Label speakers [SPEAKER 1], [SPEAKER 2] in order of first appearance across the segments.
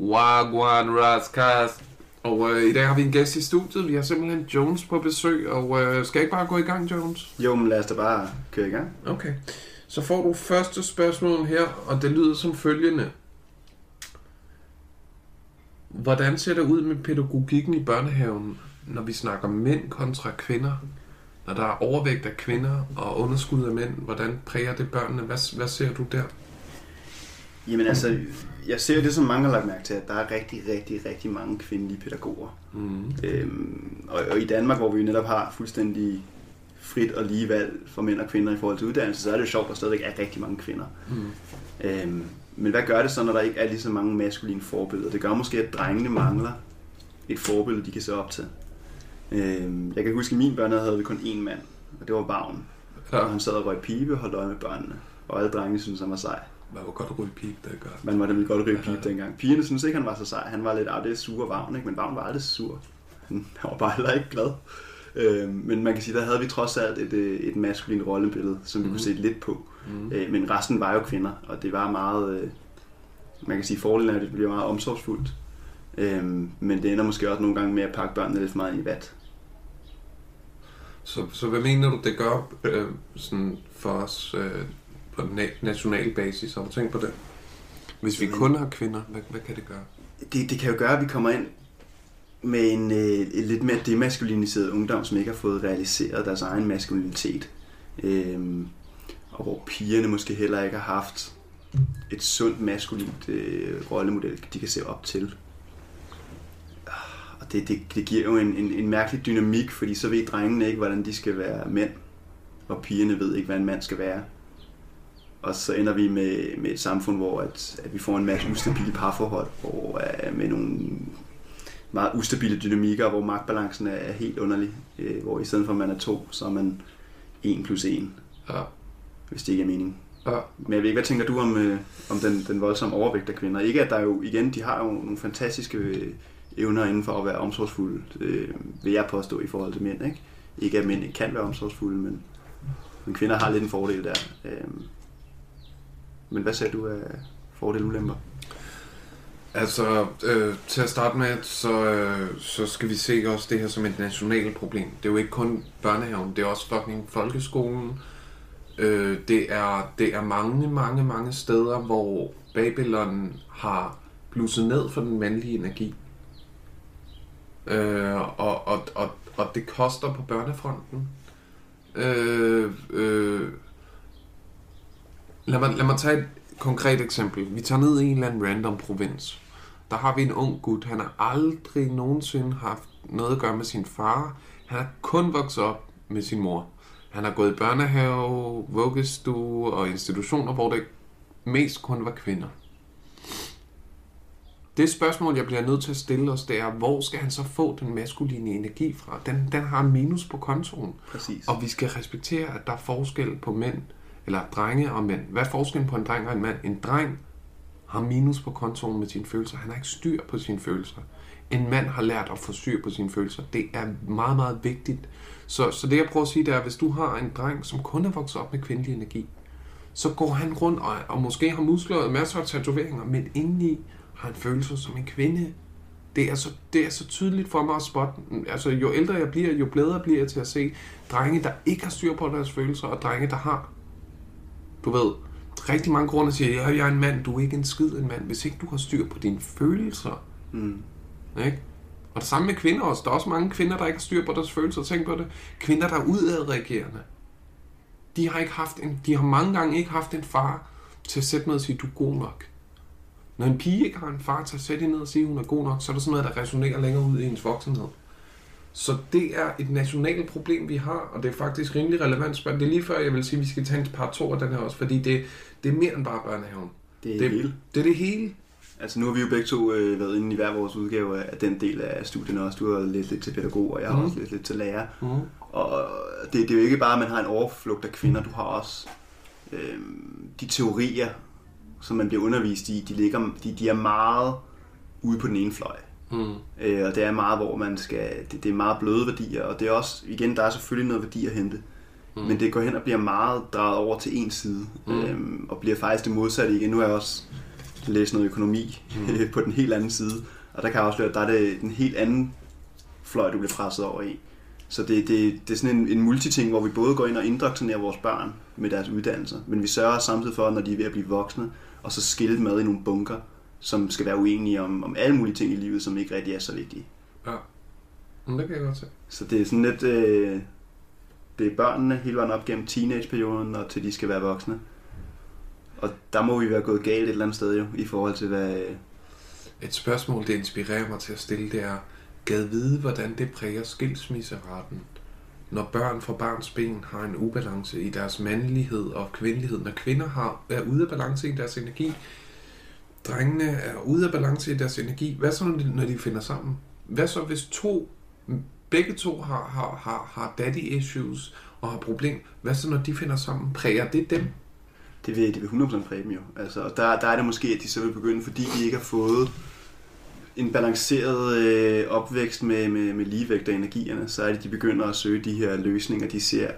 [SPEAKER 1] Wagwan Raskas. Og øh, i dag har vi en gæst i studiet. Vi har simpelthen Jones på besøg, og øh, skal jeg ikke bare gå i gang, Jones?
[SPEAKER 2] Jo, men lad os da bare køre i gang.
[SPEAKER 1] Okay. Så får du første spørgsmål her, og det lyder som følgende. Hvordan ser det ud med pædagogikken i børnehaven, når vi snakker mænd kontra kvinder? Når der er overvægt af kvinder og underskud af mænd, hvordan præger det børnene? Hvad, hvad ser du der?
[SPEAKER 2] Jamen altså, jeg ser det, som mange har lagt mærke til, at der er rigtig, rigtig, rigtig mange kvindelige pædagoger.
[SPEAKER 1] Mm.
[SPEAKER 2] Øhm, og, og i Danmark, hvor vi netop har fuldstændig frit og lige valg for mænd og kvinder i forhold til uddannelse, så er det jo sjovt, at der stadigvæk er rigtig mange kvinder.
[SPEAKER 1] Mm.
[SPEAKER 2] Øhm, men hvad gør det så, når der ikke er lige så mange maskuline forbilleder? Det gør måske, at drengene mangler et forbillede, de kan se op til. Øhm, jeg kan huske, at min børnehave havde vi kun én mand, og det var Vagn.
[SPEAKER 1] Ja.
[SPEAKER 2] Og han sad og røg pibe og holdt øje med børnene. Og alle drengene syntes, han var sej.
[SPEAKER 1] Man må godt ryge pip, gør.
[SPEAKER 2] Man var nemlig godt ryge pibe dengang. Pigerne syntes ikke, han var så sej. Han var lidt, ah, det er sur Vagn, ikke? Men Vagn var aldrig sur. Han var bare heller ikke glad. Øhm, men man kan sige, der havde vi trods alt et, øh, et maskulin rollebillede, som vi
[SPEAKER 1] Mhm.
[SPEAKER 2] kunne se lidt på.
[SPEAKER 1] Mm.
[SPEAKER 2] Øh, men resten var jo kvinder, og det var meget, øh, man kan sige, fordelen er, at det bliver meget omsorgsfuldt. Øhm, men det ender måske også nogle gange med at pakke børnene lidt for meget i vat.
[SPEAKER 1] Så, så hvad mener du, det gør øh, sådan for os øh, på na- national basis? Har du tænkt på det? Hvis vi
[SPEAKER 2] Jamen.
[SPEAKER 1] kun har kvinder, hvad, hvad kan det gøre?
[SPEAKER 2] Det, det kan jo gøre, at vi kommer ind med en, øh, en lidt mere demaskuliniseret ungdom, som ikke har fået realiseret deres egen maskulinitet. Øhm, og hvor pigerne måske heller ikke har haft et sundt maskulint øh, rollemodel, de kan se op til. Og det, det, det giver jo en, en, en mærkelig dynamik, fordi så ved drengene ikke, hvordan de skal være mænd, og pigerne ved ikke, hvad en mand skal være. Og så ender vi med, med et samfund, hvor at, at vi får en masse ustabile parforhold, hvor uh, med nogle meget ustabile dynamikker, hvor magtbalancen er, er helt underlig. Uh, hvor i stedet for at man er to, så er man 1 plus 1,
[SPEAKER 1] Ja.
[SPEAKER 2] hvis det ikke er meningen.
[SPEAKER 1] Ja.
[SPEAKER 2] Men jeg ved ikke, hvad tænker du om, øh, om den, den voldsomme overvægt af kvinder? Ikke at der jo, igen, de har jo nogle fantastiske øh, evner inden for at være omsorgsfulde, øh, vil jeg påstå, i forhold til mænd. Ikke, ikke at mænd ikke kan være omsorgsfulde, men, men kvinder har lidt en fordel der. Øh, men hvad ser du af fordele og ulemper?
[SPEAKER 1] Altså, øh, til at starte med, så, øh, så skal vi se også det her som et nationalt problem. Det er jo ikke kun børnehaven, det er også fucking folkeskolen. Øh, det, er, det er mange, mange, mange steder, hvor Babylon har blusset ned for den mandlige energi. Øh, og, og, og, og det koster på børnefronten. Øh, øh, lad, mig, lad mig tage et konkret eksempel. Vi tager ned i en eller anden random provins. Der har vi en ung gut. Han har aldrig nogensinde haft noget at gøre med sin far. Han har kun vokset op med sin mor. Han har gået i børnehave, vuggestue og institutioner, hvor det mest kun var kvinder. Det spørgsmål, jeg bliver nødt til at stille os, det er, hvor skal han så få den maskuline energi fra? Den, den har en minus på kontoen.
[SPEAKER 2] Præcis.
[SPEAKER 1] Og vi skal respektere, at der er forskel på mænd, eller drenge og mænd. Hvad er forskellen på en dreng og en mand? En dreng har minus på kontoen med sine følelser. Han har ikke styr på sine følelser. En mand har lært at få styr på sine følelser. Det er meget, meget vigtigt. Så, så det jeg prøver at sige, det er, at hvis du har en dreng, som kun er vokset op med kvindelig energi, så går han rundt og, og måske har muskler og masser af tatoveringer, men indeni har han følelser som en kvinde. Det er, så, det er så tydeligt for mig at spotte. Altså, jo ældre jeg bliver, jo bedre bliver jeg til at se drenge, der ikke har styr på deres følelser, og drenge, der har. Du ved, rigtig mange grunde siger, at jeg er en mand, du er ikke en skid en mand, hvis ikke du har styr på dine følelser.
[SPEAKER 2] Mm.
[SPEAKER 1] Ikke? Og det samme med kvinder også. Der er også mange kvinder, der ikke har styr på deres følelser. Tænk på det. Kvinder, der er udadreagerende. De har, ikke haft en, de har mange gange ikke haft en far til at sætte ned og sige, du er god nok. Når en pige ikke har en far til at sætte ned og sige, hun er god nok, så er der sådan noget, der resonerer længere ud i hendes voksenhed. Så det er et nationalt problem, vi har, og det er faktisk rimelig relevant. Det er lige før, jeg vil sige, at vi skal tage en par to af den her også, fordi det, det er mere end bare børnehaven.
[SPEAKER 2] Det er
[SPEAKER 1] Det-
[SPEAKER 2] det hele.
[SPEAKER 1] Det er det hele.
[SPEAKER 2] Altså nu har vi jo begge to øh, været inde i hver vores udgave af den del af studierne også. Du har lidt, lidt til pædagog, og jeg har
[SPEAKER 1] Mhm.
[SPEAKER 2] også lidt, lidt til lærer.
[SPEAKER 1] Mm.
[SPEAKER 2] Og det, det er jo ikke bare, at man har en overflugt af kvinder. Du har også øh, de teorier, som man bliver undervist i. De, ligger, de, de er meget ude på den ene fløj.
[SPEAKER 1] Mm.
[SPEAKER 2] Øh, og det er meget, hvor man skal... Det, det er meget bløde værdier, og det er også... Igen, der er selvfølgelig noget værdi at hente. Mm. Men det går hen og bliver meget drejet over til en side. Mm. Øhm, og bliver faktisk det modsatte igen. Nu har jeg også læse noget økonomi mm. på den helt anden side. Og der kan jeg afsløre, at der er det den helt anden fløj, du bliver presset over i. Så det, det, det er sådan en, en multiting, hvor vi både går ind og indoktrinerer vores børn med deres uddannelser, men vi sørger samtidig for, når de er ved at blive voksne, og så skille med i nogle bunker, som skal være uenige om, om alle mulige ting i livet, som ikke rigtig er så vigtige.
[SPEAKER 1] Ja. Men det kan jeg godt se.
[SPEAKER 2] Så det er sådan lidt... Øh, det er børnene hele vejen op gennem teenageperioden, og til de skal være voksne. Og der må vi være gået galt et eller andet sted jo, i forhold til hvad...
[SPEAKER 1] Et spørgsmål, det inspirerer mig til at stille, det er, gad vide, hvordan det præger skilsmisseretten, når børn fra barns ben har en ubalance i deres mandlighed og kvindelighed, når kvinder har, er ude af balance i deres energi, drengene er ude af balance i deres energi, hvad så, når de finder sammen? Hvad så, hvis to, begge to har, har, har, har daddy issues og har problem, hvad så, når de finder sammen? Præger det dem?
[SPEAKER 2] Det vil, det vil 100% præge dem jo. Altså, og der, der er det måske, at de så vil begynde, fordi de ikke har fået en balanceret øh, opvækst med, med, med ligevægt og energierne, så er det, de begynder at søge de her løsninger, de ser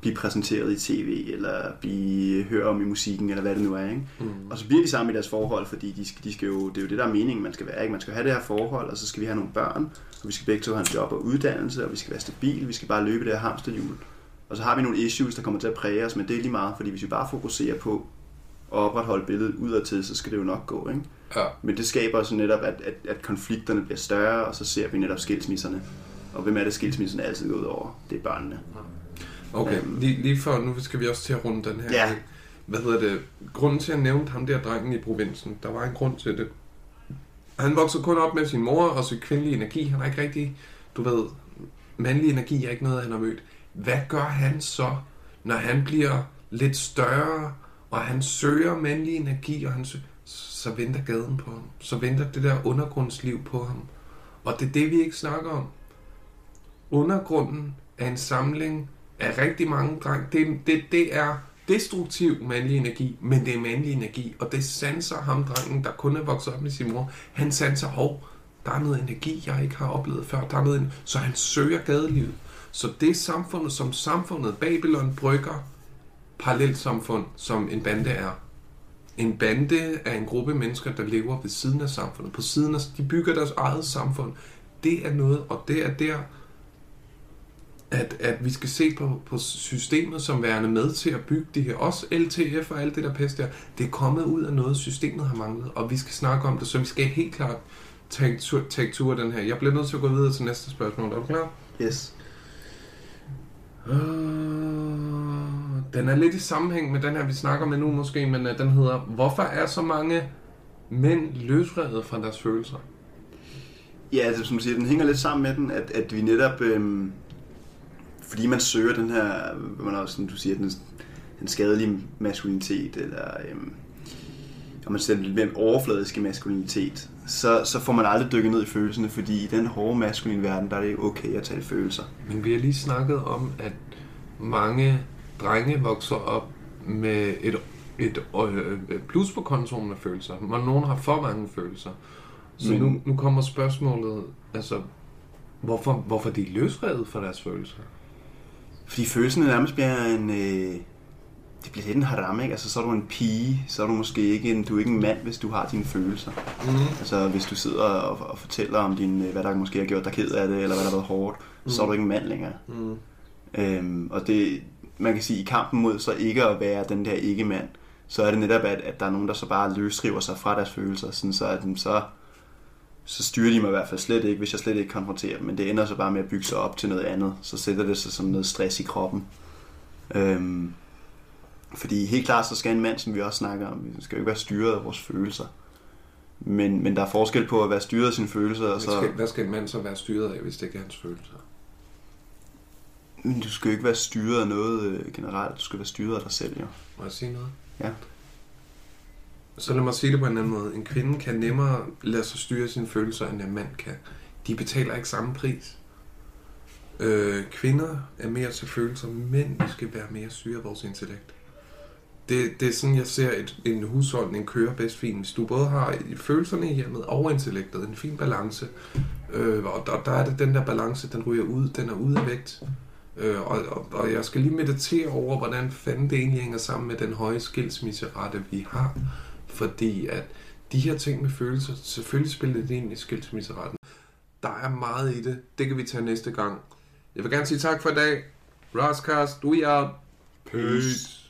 [SPEAKER 2] blive præsenteret i tv, eller blive hørt om i musikken, eller hvad det nu er. Ikke? Mm. Og så bliver de sammen i deres forhold, fordi de skal, de skal jo, det er jo det, der er meningen, man skal være. Ikke? Man skal have det her forhold, og så skal vi have nogle børn, og vi skal begge to have en job og uddannelse, og vi skal være stabile, vi skal bare løbe det her hamsterhjul. Og så har vi nogle issues, der kommer til at præge os, men det er lige meget, fordi hvis vi bare fokuserer på at opretholde billedet udadtil, så skal det jo nok gå. Ikke? Ja. Men det skaber så netop, at, at, at konflikterne bliver større, og så ser vi netop skilsmisserne. Og hvem er det, skilsmisserne altid går ud over? Det er børnene.
[SPEAKER 1] Okay, um, lige, lige for, nu skal vi også til at runde den her.
[SPEAKER 2] Ja.
[SPEAKER 1] Hvad hedder det? Grunden til, at jeg nævnte ham der drengen i provinsen, der var en grund til det. Han voksede kun op med sin mor og sin kvindelige energi. Han er ikke rigtig, du ved, mandlig energi er ikke noget, han har mødt. Hvad gør han så, når han bliver lidt større, og han søger mandlig energi, og han søger, så venter gaden på ham. Så venter det der undergrundsliv på ham. Og det er det, vi ikke snakker om. Undergrunden er en samling af rigtig mange dreng. Det, det, det er destruktiv mandlig energi, men det er mandlig energi. Og det sanser ham, drengen, der kun er vokset op med sin mor. Han sanser, hov, der er noget energi, jeg ikke har oplevet før. Der er noget, så han søger gadelivet. Så det samfundet, som samfundet Babylon brygger, parallelt samfund, som en bande er, en bande er en gruppe mennesker, der lever ved siden af samfundet. På siden af, de bygger deres eget samfund. Det er noget, og det er der, at, at vi skal se på, på systemet som værende med til at bygge det her. Også LTF og alt det der pest der. Det er kommet ud af noget, systemet har manglet, og vi skal snakke om det, så vi skal helt klart tage tage tur den her. Jeg bliver nødt til at gå videre til næste spørgsmål. Er du klar?
[SPEAKER 2] Yes.
[SPEAKER 1] Uh, den er lidt i sammenhæng med den her, vi snakker med nu måske, men uh, den hedder, hvorfor er så mange mænd løsredet fra deres følelser?
[SPEAKER 2] Ja, altså, som du siger, den hænger lidt sammen med den, at, at vi netop, øhm, fordi man søger den her, man også, som du siger, den, den skadelige maskulinitet, eller øhm, om man sætter lidt mere overfladiske maskulinitet, så, så får man aldrig dykket ned i følelserne, fordi i den hårde maskuline verden, der er det okay at tale følelser.
[SPEAKER 1] Men vi har lige snakket om, at mange drenge vokser op med et, et, et plus på kontoen med følelser. Men nogen har for mange følelser. Så Men... nu, nu kommer spørgsmålet, altså, hvorfor, hvorfor de er løsredet fra deres følelser?
[SPEAKER 2] Fordi følelsen nærmest bliver en... Øh, det bliver lidt en haram, ikke? Altså, så er du en pige, så er du måske ikke en, du er ikke en mand, hvis du har dine følelser. Mm. Altså, hvis du sidder og, og fortæller om din, hvad der måske har gjort dig ked af det, eller hvad der har været hårdt, mm. så er du ikke en mand længere. Mm. Øhm, og det, man kan sige, i kampen mod så ikke at være den der ikke-mand, så er det netop, at, at der er nogen, der så bare løsriver sig fra deres følelser, sådan så at så, så styrer de mig i hvert fald slet ikke, hvis jeg slet ikke konfronterer dem, men det ender så bare med at bygge sig op til noget andet, så sætter det sig som noget stress i kroppen. Øhm, fordi helt klart, så skal en mand, som vi også snakker om, vi skal jo ikke være styret af vores følelser. Men, men der er forskel på at være styret af sine følelser. Og
[SPEAKER 1] så... Hvad, skal, hvad skal en mand så være styret af, hvis det ikke er hans følelser?
[SPEAKER 2] Men du skal jo ikke være styret af noget øh, generelt. Du skal være styret af dig selv, jo.
[SPEAKER 1] Må jeg sige noget?
[SPEAKER 2] Ja.
[SPEAKER 1] Så lad mig sige det på en anden måde. En kvinde kan nemmere lade sig styre sine følelser, end en mand kan. De betaler ikke samme pris. Øh, kvinder er mere til følelser, men vi skal være mere syre af vores intellekt det, det er sådan, jeg ser et, en husholdning køre bedst fint. Hvis du både har følelserne i hjemmet og intellektet, en fin balance, øh, og der, der er det den der balance, den ryger ud, den er ude af vægt. Øh, og, og, og jeg skal lige meditere over, hvordan fanden det egentlig hænger sammen med den høje skilsmisserate, vi har fordi at de her ting med følelser, selvfølgelig spiller det ind i skilsmisseretten. Der er meget i det. Det kan vi tage næste gang. Jeg vil gerne sige tak for i dag. Roscast, we are. Peace.